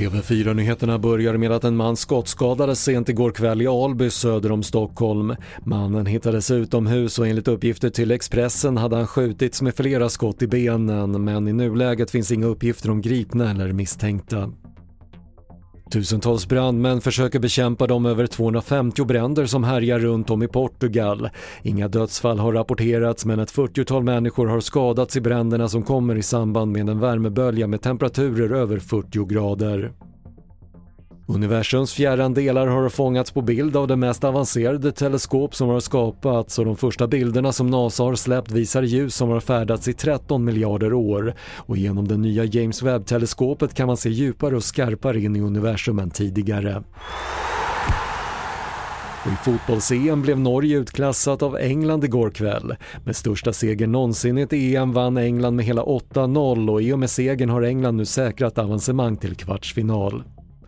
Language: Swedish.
TV4-nyheterna börjar med att en man skottskadades sent igår kväll i Alby söder om Stockholm. Mannen hittades utomhus och enligt uppgifter till Expressen hade han skjutits med flera skott i benen men i nuläget finns inga uppgifter om gripna eller misstänkta. Tusentals brandmän försöker bekämpa de över 250 bränder som härjar runt om i Portugal. Inga dödsfall har rapporterats men ett 40-tal människor har skadats i bränderna som kommer i samband med en värmebölja med temperaturer över 40 grader. Universums fjärran delar har fångats på bild av det mest avancerade teleskop som har skapats och de första bilderna som NASA har släppt visar ljus som har färdats i 13 miljarder år och genom det nya James Webb-teleskopet kan man se djupare och skarpare in i universum än tidigare. Och I fotbolls-EM blev Norge utklassat av England igår kväll. Med största seger någonsin i ett EM vann England med hela 8-0 och i och med segern har England nu säkrat avancemang till kvartsfinal.